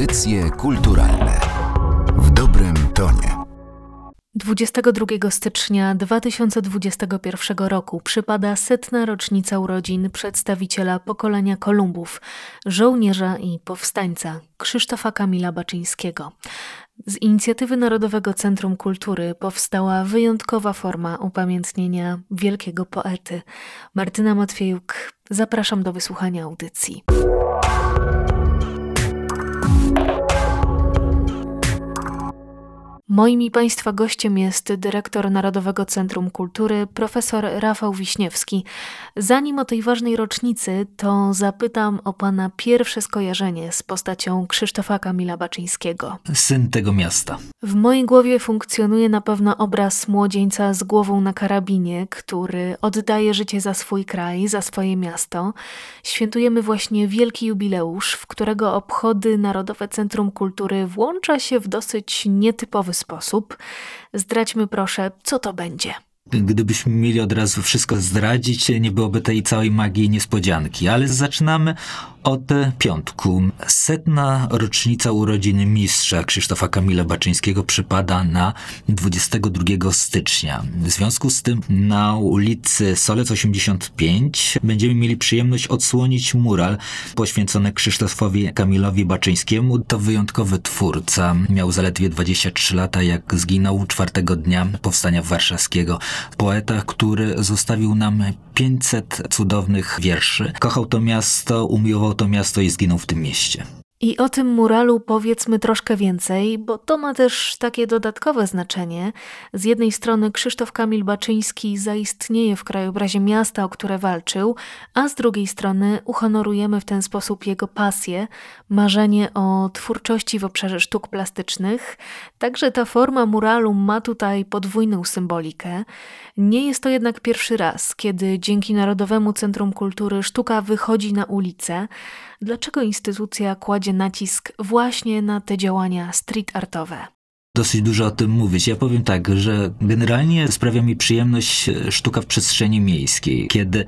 Audycje kulturalne w dobrym tonie. 22 stycznia 2021 roku przypada setna rocznica urodzin przedstawiciela pokolenia Kolumbów, żołnierza i powstańca Krzysztofa Kamila Baczyńskiego. Z inicjatywy Narodowego Centrum Kultury powstała wyjątkowa forma upamiętnienia wielkiego poety. Martyna Matwiejuk, zapraszam do wysłuchania audycji. Moim i Państwa gościem jest dyrektor Narodowego Centrum Kultury, profesor Rafał Wiśniewski. Zanim o tej ważnej rocznicy, to zapytam o Pana pierwsze skojarzenie z postacią Krzysztofa Kamila Baczyńskiego. Syn tego miasta. W mojej głowie funkcjonuje na pewno obraz młodzieńca z głową na karabinie, który oddaje życie za swój kraj, za swoje miasto. Świętujemy właśnie wielki jubileusz, w którego obchody Narodowe Centrum Kultury włącza się w dosyć nietypowy sposób. Zdradźmy proszę, co to będzie. Gdybyśmy mieli od razu wszystko zdradzić, nie byłoby tej całej magii niespodzianki. Ale zaczynamy od piątku. Setna rocznica urodzin mistrza Krzysztofa Kamila Baczyńskiego przypada na 22 stycznia. W związku z tym na ulicy Solec 85 będziemy mieli przyjemność odsłonić mural poświęcony Krzysztofowi Kamilowi Baczyńskiemu. To wyjątkowy twórca. Miał zaledwie 23 lata, jak zginął czwartego dnia Powstania Warszawskiego. Poeta, który zostawił nam 500 cudownych wierszy. Kochał to miasto, umiłował to miasto i zginął w tym mieście. I o tym muralu powiedzmy troszkę więcej, bo to ma też takie dodatkowe znaczenie. Z jednej strony Krzysztof Kamil Baczyński zaistnieje w krajobrazie miasta, o które walczył, a z drugiej strony uhonorujemy w ten sposób jego pasję, marzenie o twórczości w obszarze sztuk plastycznych. Także ta forma muralu ma tutaj podwójną symbolikę. Nie jest to jednak pierwszy raz, kiedy dzięki Narodowemu Centrum Kultury sztuka wychodzi na ulicę. Dlaczego instytucja kładzie nacisk właśnie na te działania street artowe? Dosyć dużo o tym mówić. Ja powiem tak, że generalnie sprawia mi przyjemność e, sztuka w przestrzeni miejskiej, kiedy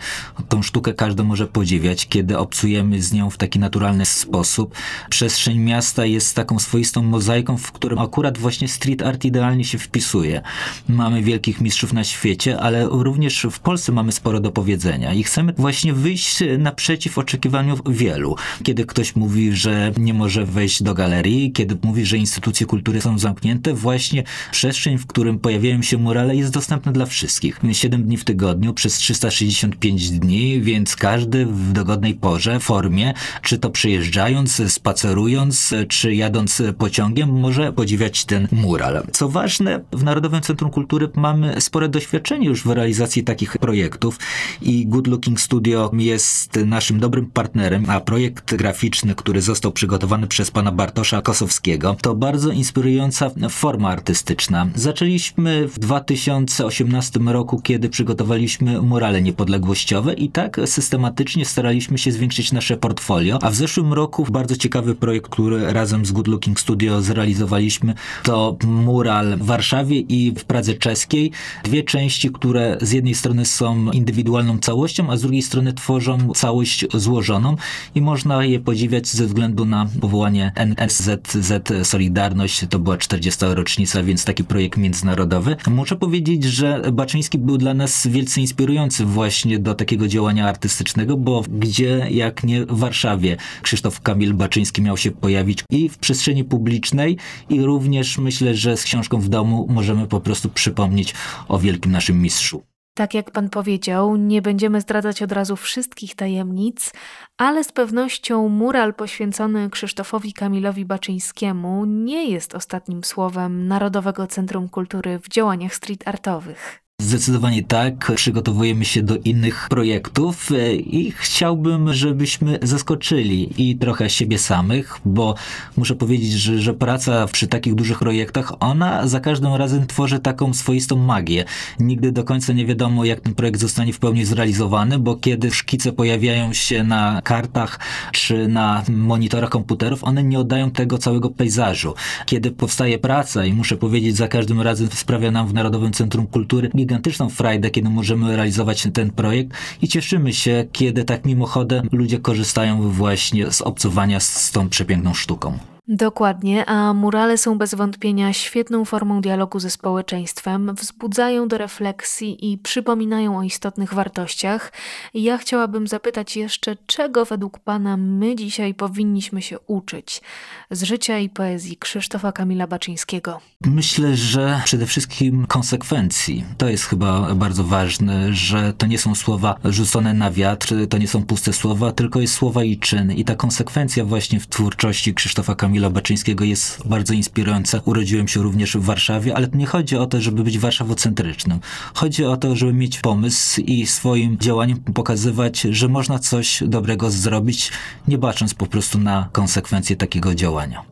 tą sztukę każdy może podziwiać, kiedy obcujemy z nią w taki naturalny sposób. Przestrzeń miasta jest taką swoistą mozaiką, w którym akurat właśnie street art idealnie się wpisuje. Mamy wielkich mistrzów na świecie, ale również w Polsce mamy sporo do powiedzenia i chcemy właśnie wyjść naprzeciw oczekiwaniom wielu. Kiedy ktoś mówi, że nie może wejść do galerii, kiedy mówi, że instytucje kultury są zamknięte, właśnie przestrzeń, w którym pojawiają się murale jest dostępna dla wszystkich. 7 dni w tygodniu przez 365 dni, więc każdy w dogodnej porze, formie, czy to przyjeżdżając, spacerując, czy jadąc pociągiem, może podziwiać ten mural. Co ważne, w Narodowym Centrum Kultury mamy spore doświadczenie już w realizacji takich projektów i Good Looking Studio jest naszym dobrym partnerem, a projekt graficzny, który został przygotowany przez pana Bartosza Kosowskiego, to bardzo inspirująca forma artystyczna. Zaczęliśmy w 2018 roku, kiedy przygotowaliśmy murale niepodległościowe i tak systematycznie staraliśmy się zwiększyć nasze portfolio, a w zeszłym roku bardzo ciekawy projekt, który razem z Good Looking Studio zrealizowaliśmy, to mural w Warszawie i w Pradze Czeskiej. Dwie części, które z jednej strony są indywidualną całością, a z drugiej strony tworzą całość złożoną i można je podziwiać ze względu na powołanie NSZZ Solidarność. To była 40 rocznica, więc taki projekt międzynarodowy. Muszę powiedzieć, że Baczyński był dla nas wielce inspirujący właśnie do takiego działania artystycznego, bo gdzie jak nie w Warszawie Krzysztof Kamil Baczyński miał się pojawić i w przestrzeni publicznej i również myślę, że z książką w domu możemy po prostu przypomnieć o wielkim naszym mistrzu. Tak jak pan powiedział, nie będziemy zdradzać od razu wszystkich tajemnic, ale z pewnością mural poświęcony Krzysztofowi Kamilowi Baczyńskiemu nie jest ostatnim słowem Narodowego Centrum Kultury w działaniach street artowych. Zdecydowanie tak. Przygotowujemy się do innych projektów e, i chciałbym, żebyśmy zaskoczyli i trochę siebie samych, bo muszę powiedzieć, że, że praca przy takich dużych projektach, ona za każdym razem tworzy taką swoistą magię. Nigdy do końca nie wiadomo, jak ten projekt zostanie w pełni zrealizowany, bo kiedy szkice pojawiają się na kartach czy na monitorach komputerów, one nie oddają tego całego pejzażu. Kiedy powstaje praca i muszę powiedzieć, za każdym razem sprawia nam w Narodowym Centrum Kultury gigantyczną frajdę, kiedy możemy realizować ten projekt i cieszymy się, kiedy tak mimochodem ludzie korzystają właśnie z obcowania z tą przepiękną sztuką. Dokładnie, a murale są bez wątpienia świetną formą dialogu ze społeczeństwem, wzbudzają do refleksji i przypominają o istotnych wartościach. Ja chciałabym zapytać jeszcze, czego według Pana my dzisiaj powinniśmy się uczyć z życia i poezji Krzysztofa Kamila Baczyńskiego? Myślę, że przede wszystkim konsekwencji. To jest chyba bardzo ważne, że to nie są słowa rzucone na wiatr, to nie są puste słowa, tylko jest słowa i czyn. I ta konsekwencja właśnie w twórczości Krzysztofa Kamila Baczyńskiego jest bardzo inspirująca. Urodziłem się również w Warszawie, ale nie chodzi o to, żeby być warszawocentrycznym. Chodzi o to, żeby mieć pomysł i swoim działaniem pokazywać, że można coś dobrego zrobić, nie bacząc po prostu na konsekwencje takiego działania.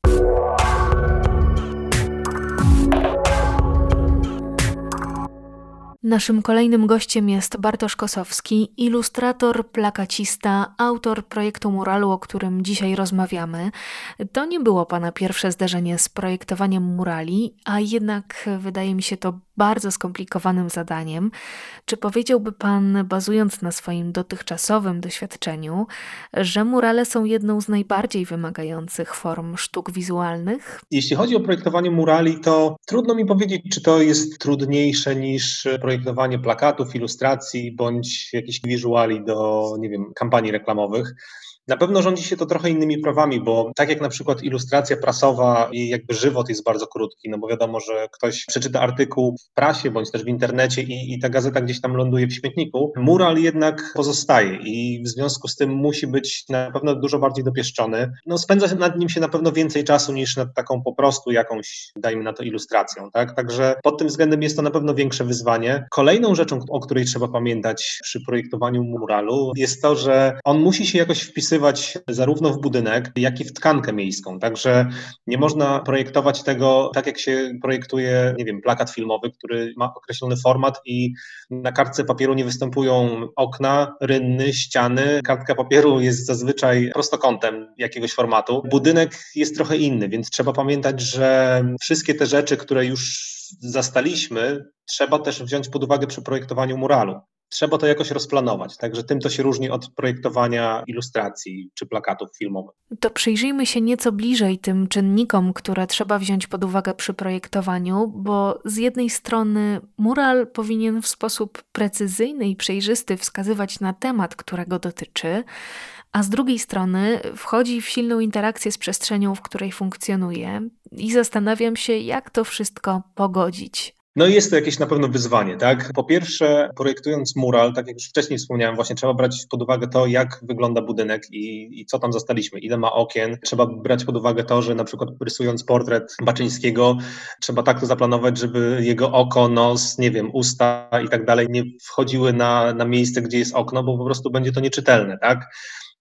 Naszym kolejnym gościem jest Bartosz Kosowski, ilustrator, plakacista, autor projektu muralu, o którym dzisiaj rozmawiamy. To nie było Pana pierwsze zderzenie z projektowaniem murali, a jednak wydaje mi się to bardzo skomplikowanym zadaniem. Czy powiedziałby Pan, bazując na swoim dotychczasowym doświadczeniu, że murale są jedną z najbardziej wymagających form sztuk wizualnych? Jeśli chodzi o projektowanie murali, to trudno mi powiedzieć, czy to jest trudniejsze niż projektowanie plakatów, ilustracji bądź jakichś wizuali do, nie wiem, kampanii reklamowych. Na pewno rządzi się to trochę innymi prawami, bo tak jak na przykład ilustracja prasowa i jakby żywot jest bardzo krótki, no bo wiadomo, że ktoś przeczyta artykuł w prasie bądź też w internecie i, i ta gazeta gdzieś tam ląduje w śmietniku, mural jednak pozostaje i w związku z tym musi być na pewno dużo bardziej dopieszczony. No spędza nad nim się na pewno więcej czasu niż nad taką po prostu jakąś, dajmy na to, ilustracją, tak? Także pod tym względem jest to na pewno większe wyzwanie. Kolejną rzeczą, o której trzeba pamiętać przy projektowaniu muralu jest to, że on musi się jakoś wpisywać zarówno w budynek, jak i w tkankę miejską. Także nie można projektować tego tak, jak się projektuje, nie wiem, plakat filmowy, który ma określony format i na kartce papieru nie występują okna, rynny, ściany. Kartka papieru jest zazwyczaj prostokątem jakiegoś formatu. Budynek jest trochę inny, więc trzeba pamiętać, że wszystkie te rzeczy, które już zastaliśmy, trzeba też wziąć pod uwagę przy projektowaniu muralu trzeba to jakoś rozplanować. Także tym to się różni od projektowania ilustracji czy plakatów filmowych. To przyjrzyjmy się nieco bliżej tym czynnikom, które trzeba wziąć pod uwagę przy projektowaniu, bo z jednej strony mural powinien w sposób precyzyjny i przejrzysty wskazywać na temat, którego dotyczy, a z drugiej strony wchodzi w silną interakcję z przestrzenią, w której funkcjonuje i zastanawiam się, jak to wszystko pogodzić. No i jest to jakieś na pewno wyzwanie, tak? Po pierwsze, projektując mural, tak jak już wcześniej wspomniałem, właśnie trzeba brać pod uwagę to, jak wygląda budynek i, i co tam zastaliśmy, ile ma okien. Trzeba brać pod uwagę to, że na przykład rysując portret Baczyńskiego, trzeba tak to zaplanować, żeby jego oko, nos, nie wiem, usta i tak dalej nie wchodziły na, na miejsce, gdzie jest okno, bo po prostu będzie to nieczytelne, tak?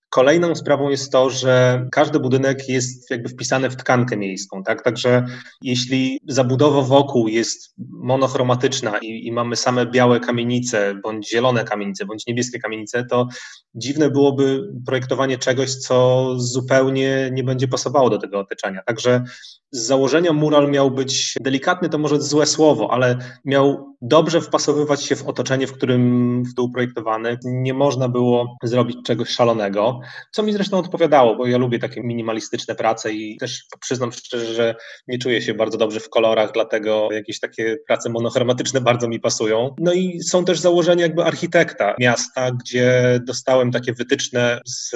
Kolejną sprawą jest to, że każdy budynek jest jakby wpisany w tkankę miejską, tak? Także jeśli zabudowa wokół jest monochromatyczna i, i, mamy same białe kamienice, bądź zielone kamienice, bądź niebieskie kamienice, to dziwne byłoby projektowanie czegoś, co zupełnie nie będzie pasowało do tego otoczenia. Także z założenia mural miał być delikatny, to może złe słowo, ale miał dobrze wpasowywać się w otoczenie, w którym był projektowany. Nie można było zrobić czegoś szalonego, co mi zresztą odpowiadało, bo ja lubię takie minimalistyczne prace i też przyznam szczerze, że nie czuję się bardzo dobrze w kolorach, dlatego jakieś takie prace monochromatyczne bardzo mi pasują. No i są też założenia jakby architekta miasta, gdzie dostałem takie wytyczne z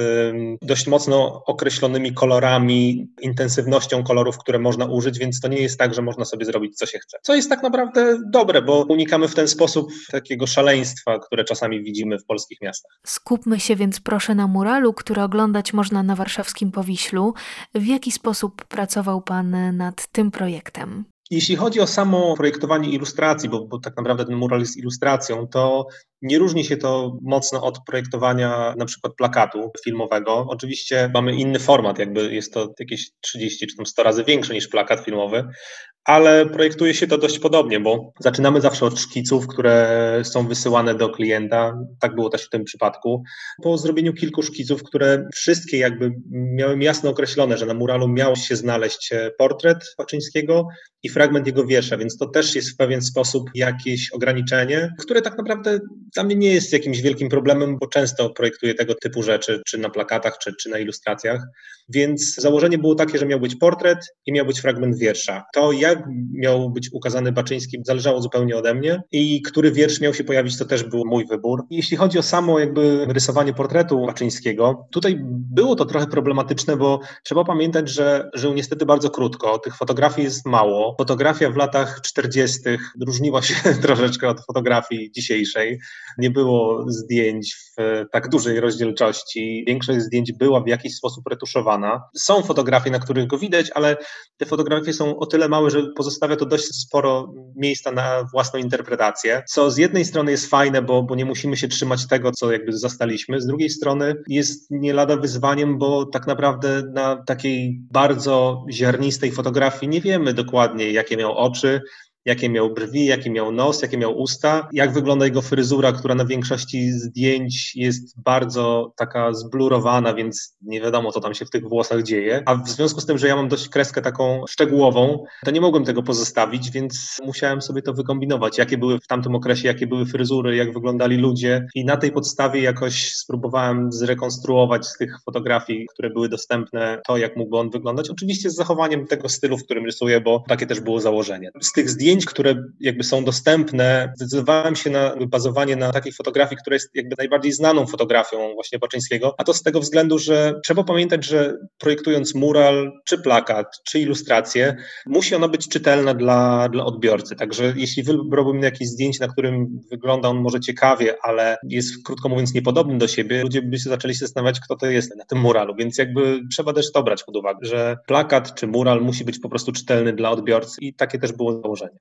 dość mocno określonymi kolorami, intensywnością kolorów, które można użyć, więc to nie jest tak, że można sobie zrobić co się chce. Co jest tak naprawdę dobre, bo unikamy w ten sposób takiego szaleństwa, które czasami widzimy w polskich miastach. Skupmy się więc proszę na muralu, który oglądać można na warszawskim Powiślu. W jaki sposób pracował Pan nad tym projektem? Jeśli chodzi o samo projektowanie ilustracji, bo, bo, tak naprawdę ten mural jest ilustracją, to nie różni się to mocno od projektowania na przykład plakatu filmowego. Oczywiście mamy inny format, jakby jest to jakieś 30 czy tam 100 razy większy niż plakat filmowy, ale projektuje się to dość podobnie, bo zaczynamy zawsze od szkiców, które są wysyłane do klienta. Tak było też w tym przypadku. Po zrobieniu kilku szkiców, które wszystkie jakby miałem jasno określone, że na muralu miał się znaleźć portret Paczyńskiego i fragment jego wiersza, więc to też jest w pewien sposób jakieś ograniczenie, które tak naprawdę dla mnie nie jest jakimś wielkim problemem, bo często projektuję tego typu rzeczy, czy na plakatach, czy, czy na ilustracjach. Więc założenie było takie, że miał być portret i miał być fragment wiersza. To jak miał być ukazany Baczyński zależało zupełnie ode mnie i który wiersz miał się pojawić, to też był mój wybór. Jeśli chodzi o samo jakby rysowanie portretu Baczyńskiego, tutaj było to trochę problematyczne, bo trzeba pamiętać, że żył niestety bardzo krótko. Tych fotografii jest mało. Fotografia w latach 40. różniła się troszeczkę od fotografii dzisiejszej. Nie było zdjęć w tak dużej rozdzielczości. Większość zdjęć była w jakiś sposób retuszowana. Są fotografie, na których go widać, ale te fotografie są o tyle małe, że pozostawia to dość sporo miejsca na własną interpretację, co z jednej strony jest fajne, bo, bo nie musimy się trzymać tego, co jakby zastaliśmy, z drugiej strony jest nie lada wyzwaniem, bo tak naprawdę na takiej bardzo ziarnistej fotografii nie wiemy dokładnie, jakie miał oczy, jakie miał brwi, jaki miał nos, jakie miał usta, jak wygląda jego fryzura, która na większości zdjęć jest bardzo taka zblurowana, więc nie wiadomo, co tam się w tych włosach dzieje. A w związku z tym, że ja mam dość kreskę taką szczegółową, to nie mogłem tego pozostawić, więc musiałem sobie to wykombinować, jakie były w tamtym okresie, jakie były fryzury, jak wyglądali ludzie i na tej podstawie jakoś spróbowałem zrekonstruować z tych fotografii, które były dostępne, to jak mógłby on wyglądać. Oczywiście z zachowaniem tego stylu, w którym rysuję, bo takie też było założenie. Z tych zdjęć zdjęć, które jakby są dostępne, zdecydowałem się na bazowanie na takiej fotografii, która jest jakby najbardziej znaną fotografią właśnie Baczyńskiego, a to z tego względu, że trzeba pamiętać, że projektując mural, czy plakat, czy ilustrację, musi ona być czytelna dla, dla odbiorcy. Także jeśli wybrałbym jakieś zdjęcie, na którym wygląda on może ciekawie, ale jest krótko mówiąc niepodobny do siebie, ludzie by się zaczęli zastanawiać, kto to jest na tym muralu, więc jakby trzeba też to brać pod uwagę, że plakat czy mural musi być po prostu czytelny dla odbiorcy i takie też było założenie.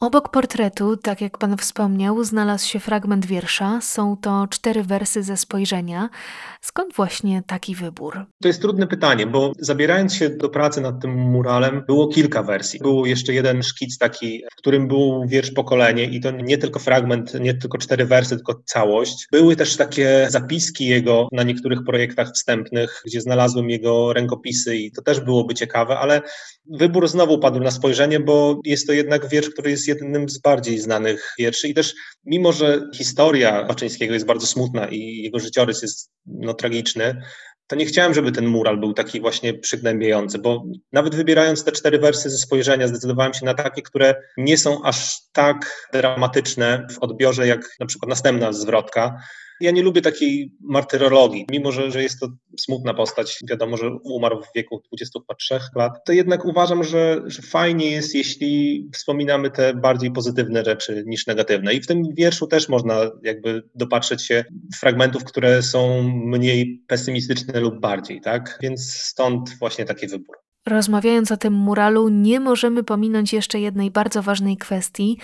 Obok portretu, tak jak pan wspomniał, znalazł się fragment wiersza. Są to cztery wersy ze spojrzenia. Skąd właśnie taki wybór? To jest trudne pytanie, bo zabierając się do pracy nad tym muralem, było kilka wersji. Był jeszcze jeden szkic taki, w którym był wiersz pokolenie i to nie tylko fragment, nie tylko cztery wersy, tylko całość. Były też takie zapiski jego na niektórych projektach wstępnych, gdzie znalazłem jego rękopisy i to też byłoby ciekawe, ale wybór znowu padł na spojrzenie, bo jest to jednak wiersz, który jest jednym z bardziej znanych wierszy. I też mimo, że historia Baczyńskiego jest bardzo smutna i jego życiorys jest no, tragiczny, to nie chciałem, żeby ten mural był taki właśnie przygnębiający, bo nawet wybierając te cztery wersy ze spojrzenia, zdecydowałem się na takie, które nie są aż tak dramatyczne w odbiorze, jak na przykład następna zwrotka, ja nie lubię takiej martyrologii, mimo że, że jest to smutna postać, wiadomo, że umarł w wieku 23 lat, to jednak uważam, że, że fajnie jest, jeśli wspominamy te bardziej pozytywne rzeczy niż negatywne. I w tym wierszu też można jakby dopatrzeć się fragmentów, które są mniej pesymistyczne lub bardziej, tak? Więc stąd właśnie taki wybór. Rozmawiając o tym muralu, nie możemy pominąć jeszcze jednej bardzo ważnej kwestii.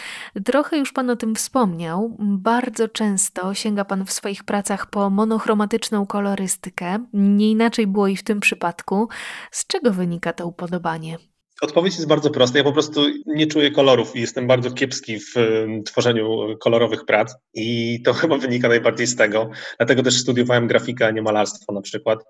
Trochę już Pan o tym wspomniał. Bardzo często sięga Pan w swoich pracach po monochromatyczną kolorystykę. Nie inaczej było i w tym przypadku. Z czego wynika to upodobanie? Odpowiedź jest bardzo prosta. Ja po prostu nie czuję kolorów i jestem bardzo kiepski w tworzeniu kolorowych prac i to chyba wynika najbardziej z tego. Dlatego też studiowałem grafikę, a nie malarstwo na przykład.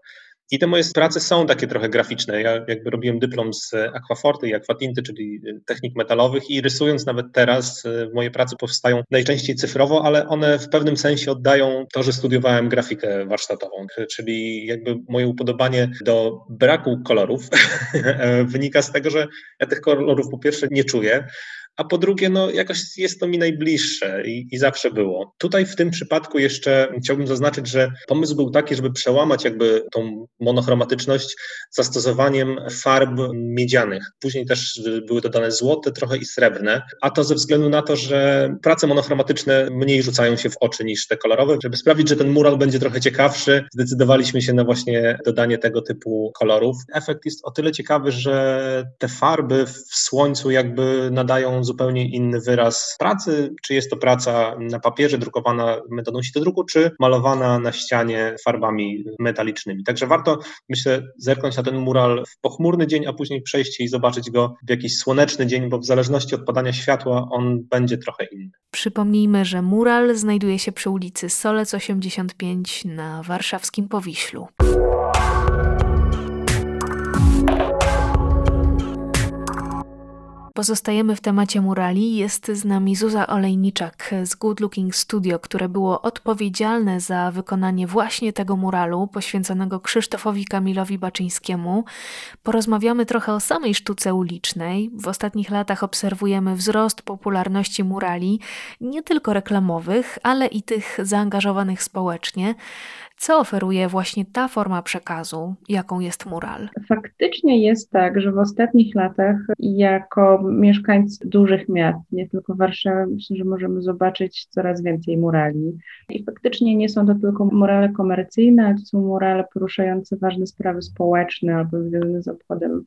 I te moje prace są takie trochę graficzne. Ja jakby robiłem dyplom z aquaforty i aquatinty, czyli technik metalowych i rysując nawet teraz, y, moje prace powstają najczęściej cyfrowo, ale one w pewnym sensie oddają to, że studiowałem grafikę warsztatową, czyli jakby moje upodobanie do braku kolorów wynika z tego, że ja tych kolorów po pierwsze nie czuję, a po drugie, no jakoś jest to mi najbliższe i, i, zawsze było. Tutaj w tym przypadku jeszcze chciałbym zaznaczyć, że pomysł był taki, żeby przełamać jakby tą monochromatyczność zastosowaniem farb miedzianych. Później też były dodane złote trochę i srebrne, a to ze względu na to, że prace monochromatyczne mniej rzucają się w oczy niż te kolorowe. Żeby sprawić, że ten mural będzie trochę ciekawszy, zdecydowaliśmy się na właśnie dodanie tego typu kolorów. Efekt jest o tyle ciekawy, że te farby w słońcu jakby nadają zupełnie inny wyraz pracy, czy jest to praca na papierze drukowana metodą druku, czy malowana na ścianie farbami metalicznymi. Także warto, myślę, zerknąć na ten mural w pochmurny dzień, a później przejść i zobaczyć go w jakiś słoneczny dzień, bo w zależności od padania światła on będzie trochę inny. Przypomnijmy, że mural znajduje się przy ulicy Solec 85 na warszawskim Powiślu. Pozostajemy w temacie murali. Jest z nami Zuza Olejniczak z Good Looking Studio, które było odpowiedzialne za wykonanie właśnie tego muralu poświęconego Krzysztofowi Kamilowi Baczyńskiemu. Porozmawiamy trochę o samej sztuce ulicznej. W ostatnich latach obserwujemy wzrost popularności murali, nie tylko reklamowych, ale i tych zaangażowanych społecznie. Co oferuje właśnie ta forma przekazu, jaką jest mural? Faktycznie jest tak, że w ostatnich latach, jako mieszkańcy dużych miast, nie tylko Warszawy, myślę, że możemy zobaczyć coraz więcej murali. I faktycznie nie są to tylko murale komercyjne, ale to są murale poruszające ważne sprawy społeczne albo związane z obchodem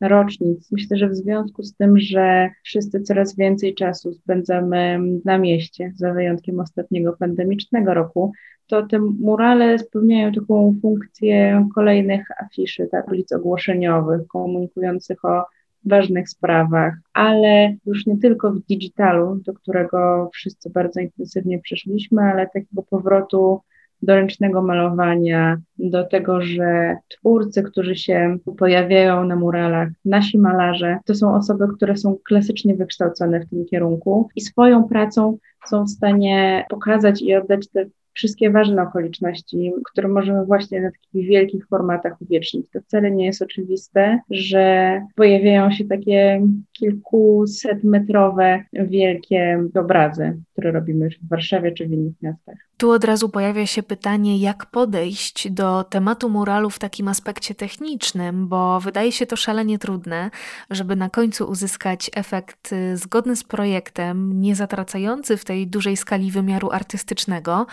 rocznic. Myślę, że w związku z tym, że wszyscy coraz więcej czasu spędzamy na mieście, za wyjątkiem ostatniego pandemicznego roku, to te murale spełniają taką funkcję kolejnych afiszy, tablic ogłoszeniowych, komunikujących o ważnych sprawach, ale już nie tylko w digitalu, do którego wszyscy bardzo intensywnie przeszliśmy, ale takiego powrotu do ręcznego malowania, do tego, że twórcy, którzy się pojawiają na muralach, nasi malarze, to są osoby, które są klasycznie wykształcone w tym kierunku i swoją pracą są w stanie pokazać i oddać te wszystkie ważne okoliczności, które możemy właśnie na takich wielkich formatach uwiecznić. To wcale nie jest oczywiste, że pojawiają się takie kilkuset metrowe wielkie obrazy, które robimy w Warszawie czy w innych miastach. Tu od razu pojawia się pytanie, jak podejść do tematu muralu w takim aspekcie technicznym, bo wydaje się to szalenie trudne, żeby na końcu uzyskać efekt y, zgodny z projektem, nie zatracający w tej dużej skali wymiaru artystycznego.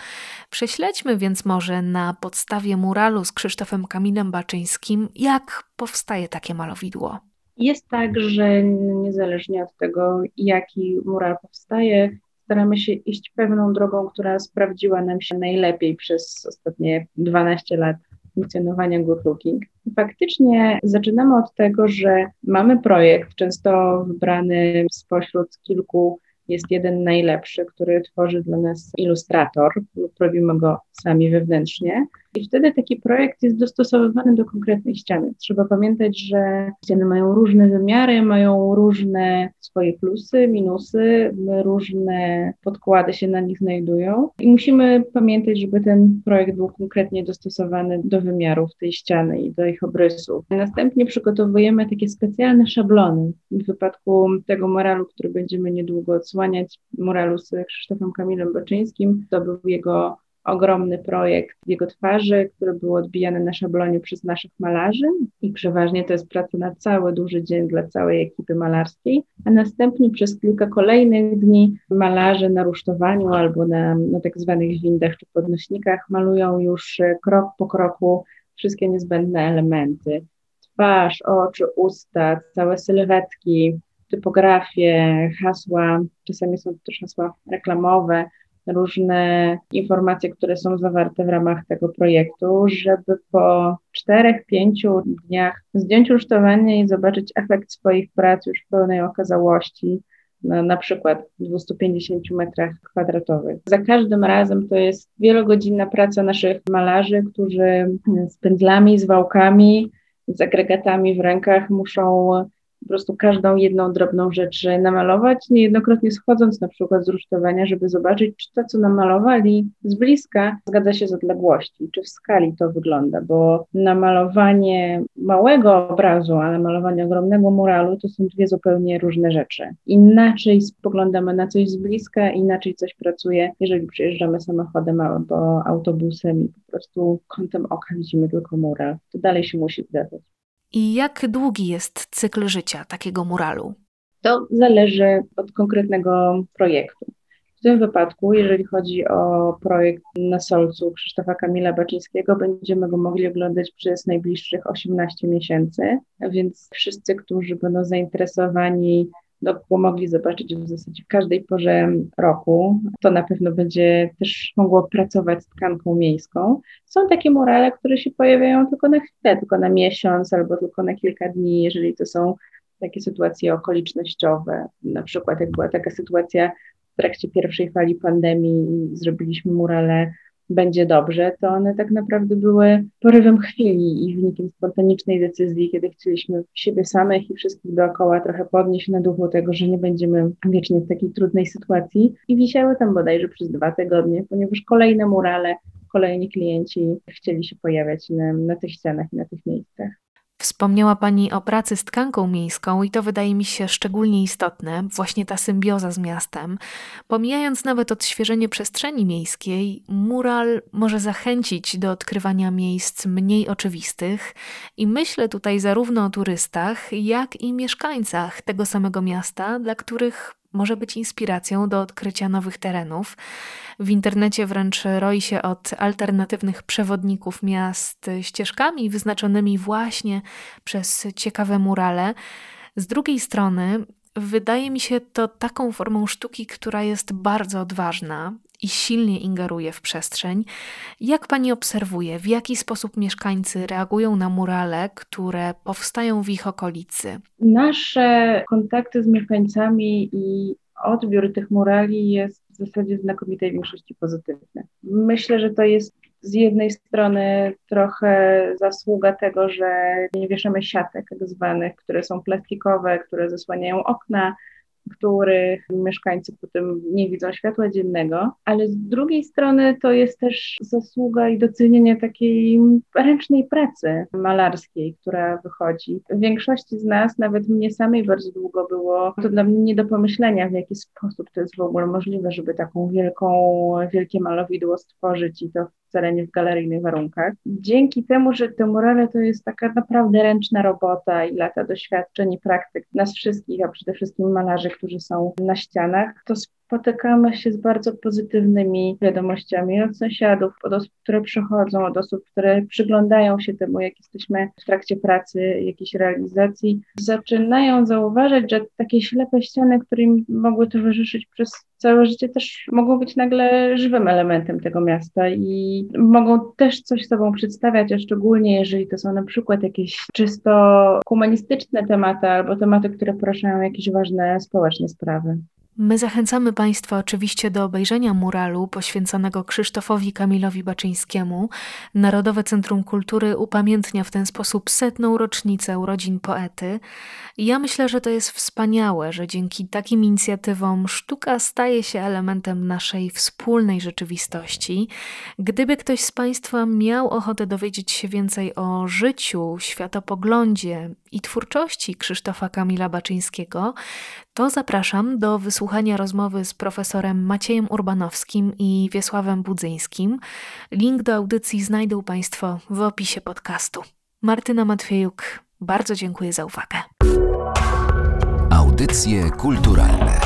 Prześledźmy więc może na podstawie muralu z Krzysztofem Kamilem Baczyńskim, jak powstaje takie malowidło. Jest tak, że niezależnie od tego, jaki mural powstaje, staramy się iść pewną drogą, która sprawdziła nam się najlepiej przez ostatnie 12 lat funkcjonowania Good Looking. Faktycznie zaczynamy od tego, że mamy projekt, często wybrany spośród kilku jest jeden najlepszy, który tworzy dla nas ilustrator lub robimy go sami wewnętrznie. I wtedy taki projekt jest dostosowywany do konkretnej ściany. Trzeba pamiętać, że ściany mają różne wymiary, mają różne swoje plusy, minusy, różne podkłady się na nich znajdują. I musimy pamiętać, żeby ten projekt był konkretnie dostosowany do wymiarów tej ściany i do ich obrysów. Następnie przygotowujemy takie specjalne szablony. W wypadku tego moralu, który będziemy niedługo odsłaniać, moralu z Krzysztofem Kamilem Baczyńskim, to był jego ogromny projekt jego twarzy, który był odbijany na szablonie przez naszych malarzy. I przeważnie to jest praca na cały duży dzień dla całej ekipy malarskiej, a następnie przez kilka kolejnych dni malarze na rusztowaniu albo na, na tak zwanych windach czy podnośnikach malują już krok po kroku wszystkie niezbędne elementy. Twarz, oczy, usta, całe sylwetki, typografie, hasła, czasami są też hasła reklamowe, różne informacje, które są zawarte w ramach tego projektu, żeby po czterech, pięciu dniach zdjąć rusztowanie i zobaczyć efekt swoich prac już w pełnej okazałości, na, na przykład 250 metrach kwadratowych. Za każdym razem to jest wielogodzinna praca naszych malarzy, którzy z pędzlami, z wałkami, z agregatami w rękach muszą po prostu każdą jedną drobną rzecz namalować, niejednokrotnie schodząc na przykład z rusztowania, żeby zobaczyć, czy to, co namalowali z bliska, zgadza się z odległości, czy w skali to wygląda, bo namalowanie małego obrazu, a namalowanie ogromnego muralu to są dwie zupełnie różne rzeczy. Inaczej spoglądamy na coś z bliska, inaczej coś pracuje, jeżeli przyjeżdżamy samochodem albo autobusem i po prostu kątem oka widzimy tylko mural. To dalej się musi zgadzać. I jak długi jest cykl życia takiego muralu? To zależy od konkretnego projektu. W tym wypadku, jeżeli chodzi o projekt na Solcu Krzysztofa Kamila Baczyńskiego, będziemy go mogli oglądać przez najbliższych 18 miesięcy, więc wszyscy, którzy będą zainteresowani go mogli zobaczyć w zasadzie w każdej porze roku. To na pewno będzie też mogło pracować z tkanką miejską. Są takie murale, które się pojawiają tylko na chwilę, tylko na miesiąc albo tylko na kilka dni, jeżeli to są takie sytuacje okolicznościowe. Na przykład jak była taka sytuacja w trakcie pierwszej fali pandemii i zrobiliśmy murale będzie dobrze, to one tak naprawdę były porywem chwili i wynikiem spontanicznej decyzji, kiedy chcieliśmy siebie samych i wszystkich dookoła trochę podnieść na duchu tego, że nie będziemy wiecznie w takiej trudnej sytuacji. I wisiały tam bodajże przez dwa tygodnie, ponieważ kolejne murale, kolejni klienci chcieli się pojawiać na, na tych ścianach i na tych miejscach. Wspomniała Pani o pracy z tkanką miejską i to wydaje mi się szczególnie istotne, właśnie ta symbioza z miastem. Pomijając nawet odświeżenie przestrzeni miejskiej, mural może zachęcić do odkrywania miejsc mniej oczywistych i myślę tutaj zarówno o turystach, jak i mieszkańcach tego samego miasta, dla których może być inspiracją do odkrycia nowych terenów. W internecie wręcz roi się od alternatywnych przewodników miast ścieżkami wyznaczonymi właśnie przez ciekawe murale. Z drugiej strony, wydaje mi się to taką formą sztuki, która jest bardzo odważna i silnie ingeruje w przestrzeń. Jak pani obserwuje, w jaki sposób mieszkańcy reagują na murale, które powstają w ich okolicy? Nasze kontakty z mieszkańcami i odbiór tych murali jest w zasadzie znakomitej większości pozytywny. Myślę, że to jest z jednej strony trochę zasługa tego, że nie wieszamy siatek tak zwanych, które są plastikowe, które zasłaniają okna, których mieszkańcy potem nie widzą światła dziennego, ale z drugiej strony to jest też zasługa i docenienie takiej ręcznej pracy malarskiej, która wychodzi. W większości z nas, nawet mnie samej bardzo długo było to dla mnie nie do pomyślenia, w jaki sposób to jest w ogóle możliwe, żeby taką wielką, wielkie malowidło stworzyć i to w galeryjnych warunkach. Dzięki temu, że te murale to jest taka naprawdę ręczna robota i lata doświadczeń i praktyk nas wszystkich, a przede wszystkim malarzy, którzy są na ścianach, to spotykamy się z bardzo pozytywnymi wiadomościami od sąsiadów, od osób, które przychodzą, od osób, które przyglądają się temu, jak jesteśmy w trakcie pracy, jakiejś realizacji. Zaczynają zauważać, że takie ślepe ściany, które im mogły towarzyszyć przez całe życie, też mogą być nagle żywym elementem tego miasta i mogą też coś sobą przedstawiać, a szczególnie jeżeli to są na przykład jakieś czysto humanistyczne tematy albo tematy, które poruszają jakieś ważne społeczne sprawy. My zachęcamy Państwa oczywiście do obejrzenia muralu poświęconego Krzysztofowi Kamilowi Baczyńskiemu. Narodowe Centrum Kultury upamiętnia w ten sposób setną rocznicę urodzin poety. Ja myślę, że to jest wspaniałe, że dzięki takim inicjatywom sztuka staje się elementem naszej wspólnej rzeczywistości. Gdyby ktoś z Państwa miał ochotę dowiedzieć się więcej o życiu, światopoglądzie i twórczości Krzysztofa Kamila Baczyńskiego, to zapraszam do wysłuchania rozmowy z profesorem Maciejem Urbanowskim i Wiesławem Budzyńskim. Link do audycji znajdą Państwo w opisie podcastu. Martyna Matwiejuk, bardzo dziękuję za uwagę. Audycje kulturalne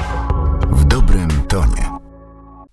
w dobrym tonie.